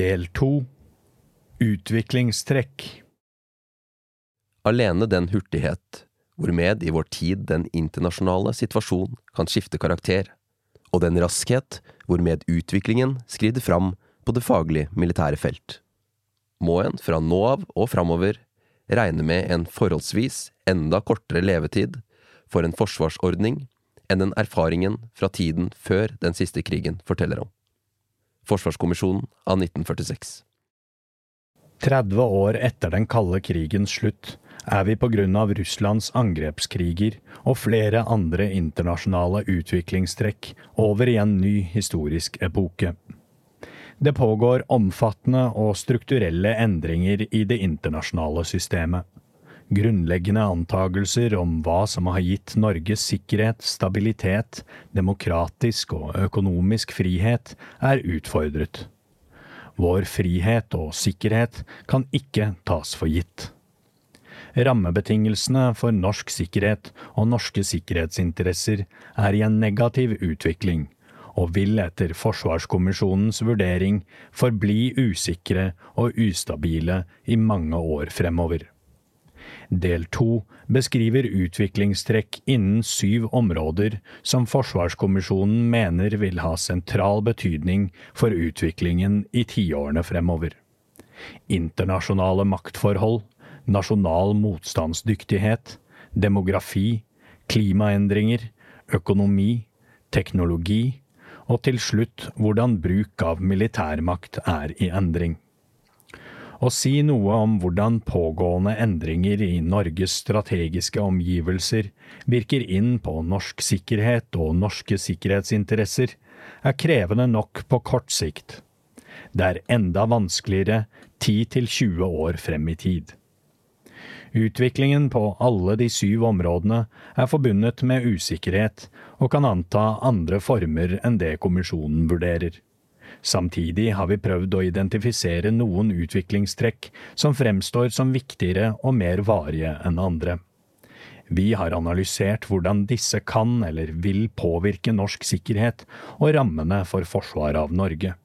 Del to. Utviklingstrekk. Alene den hurtighet hvormed i vår tid den internasjonale situasjon kan skifte karakter, og den raskhet hvormed utviklingen skrider fram på det faglige militære felt, må en fra nå av og framover regne med en forholdsvis enda kortere levetid for en forsvarsordning enn den erfaringen fra tiden før den siste krigen forteller om. Forsvarskommisjonen av 1946 30 år etter den kalde krigens slutt er vi av Russlands angrepskriger og flere andre internasjonale utviklingstrekk over i en ny historisk epoke. Det pågår omfattende og strukturelle endringer i det internasjonale systemet. Grunnleggende antagelser om hva som har gitt Norge sikkerhet, stabilitet, demokratisk og økonomisk frihet, er utfordret. Vår frihet og sikkerhet kan ikke tas for gitt. Rammebetingelsene for norsk sikkerhet og norske sikkerhetsinteresser er i en negativ utvikling, og vil etter Forsvarskommisjonens vurdering forbli usikre og ustabile i mange år fremover. Del to beskriver utviklingstrekk innen syv områder som Forsvarskommisjonen mener vil ha sentral betydning for utviklingen i tiårene fremover. Internasjonale maktforhold, nasjonal motstandsdyktighet, demografi, klimaendringer, økonomi, teknologi, og til slutt hvordan bruk av militærmakt er i endring og si noe om hvordan pågående endringer i Norges strategiske omgivelser virker inn på norsk sikkerhet og norske sikkerhetsinteresser, er krevende nok på kort sikt. Det er enda vanskeligere 10–20 år frem i tid. Utviklingen på alle de syv områdene er forbundet med usikkerhet, og kan anta andre former enn det kommisjonen vurderer. Samtidig har vi prøvd å identifisere noen utviklingstrekk som fremstår som viktigere og mer varige enn andre. Vi har analysert hvordan disse kan eller vil påvirke norsk sikkerhet og rammene for forsvaret av Norge.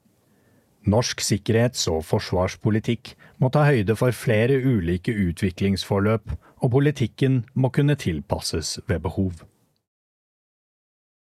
Norsk sikkerhets- og forsvarspolitikk må ta høyde for flere ulike utviklingsforløp, og politikken må kunne tilpasses ved behov.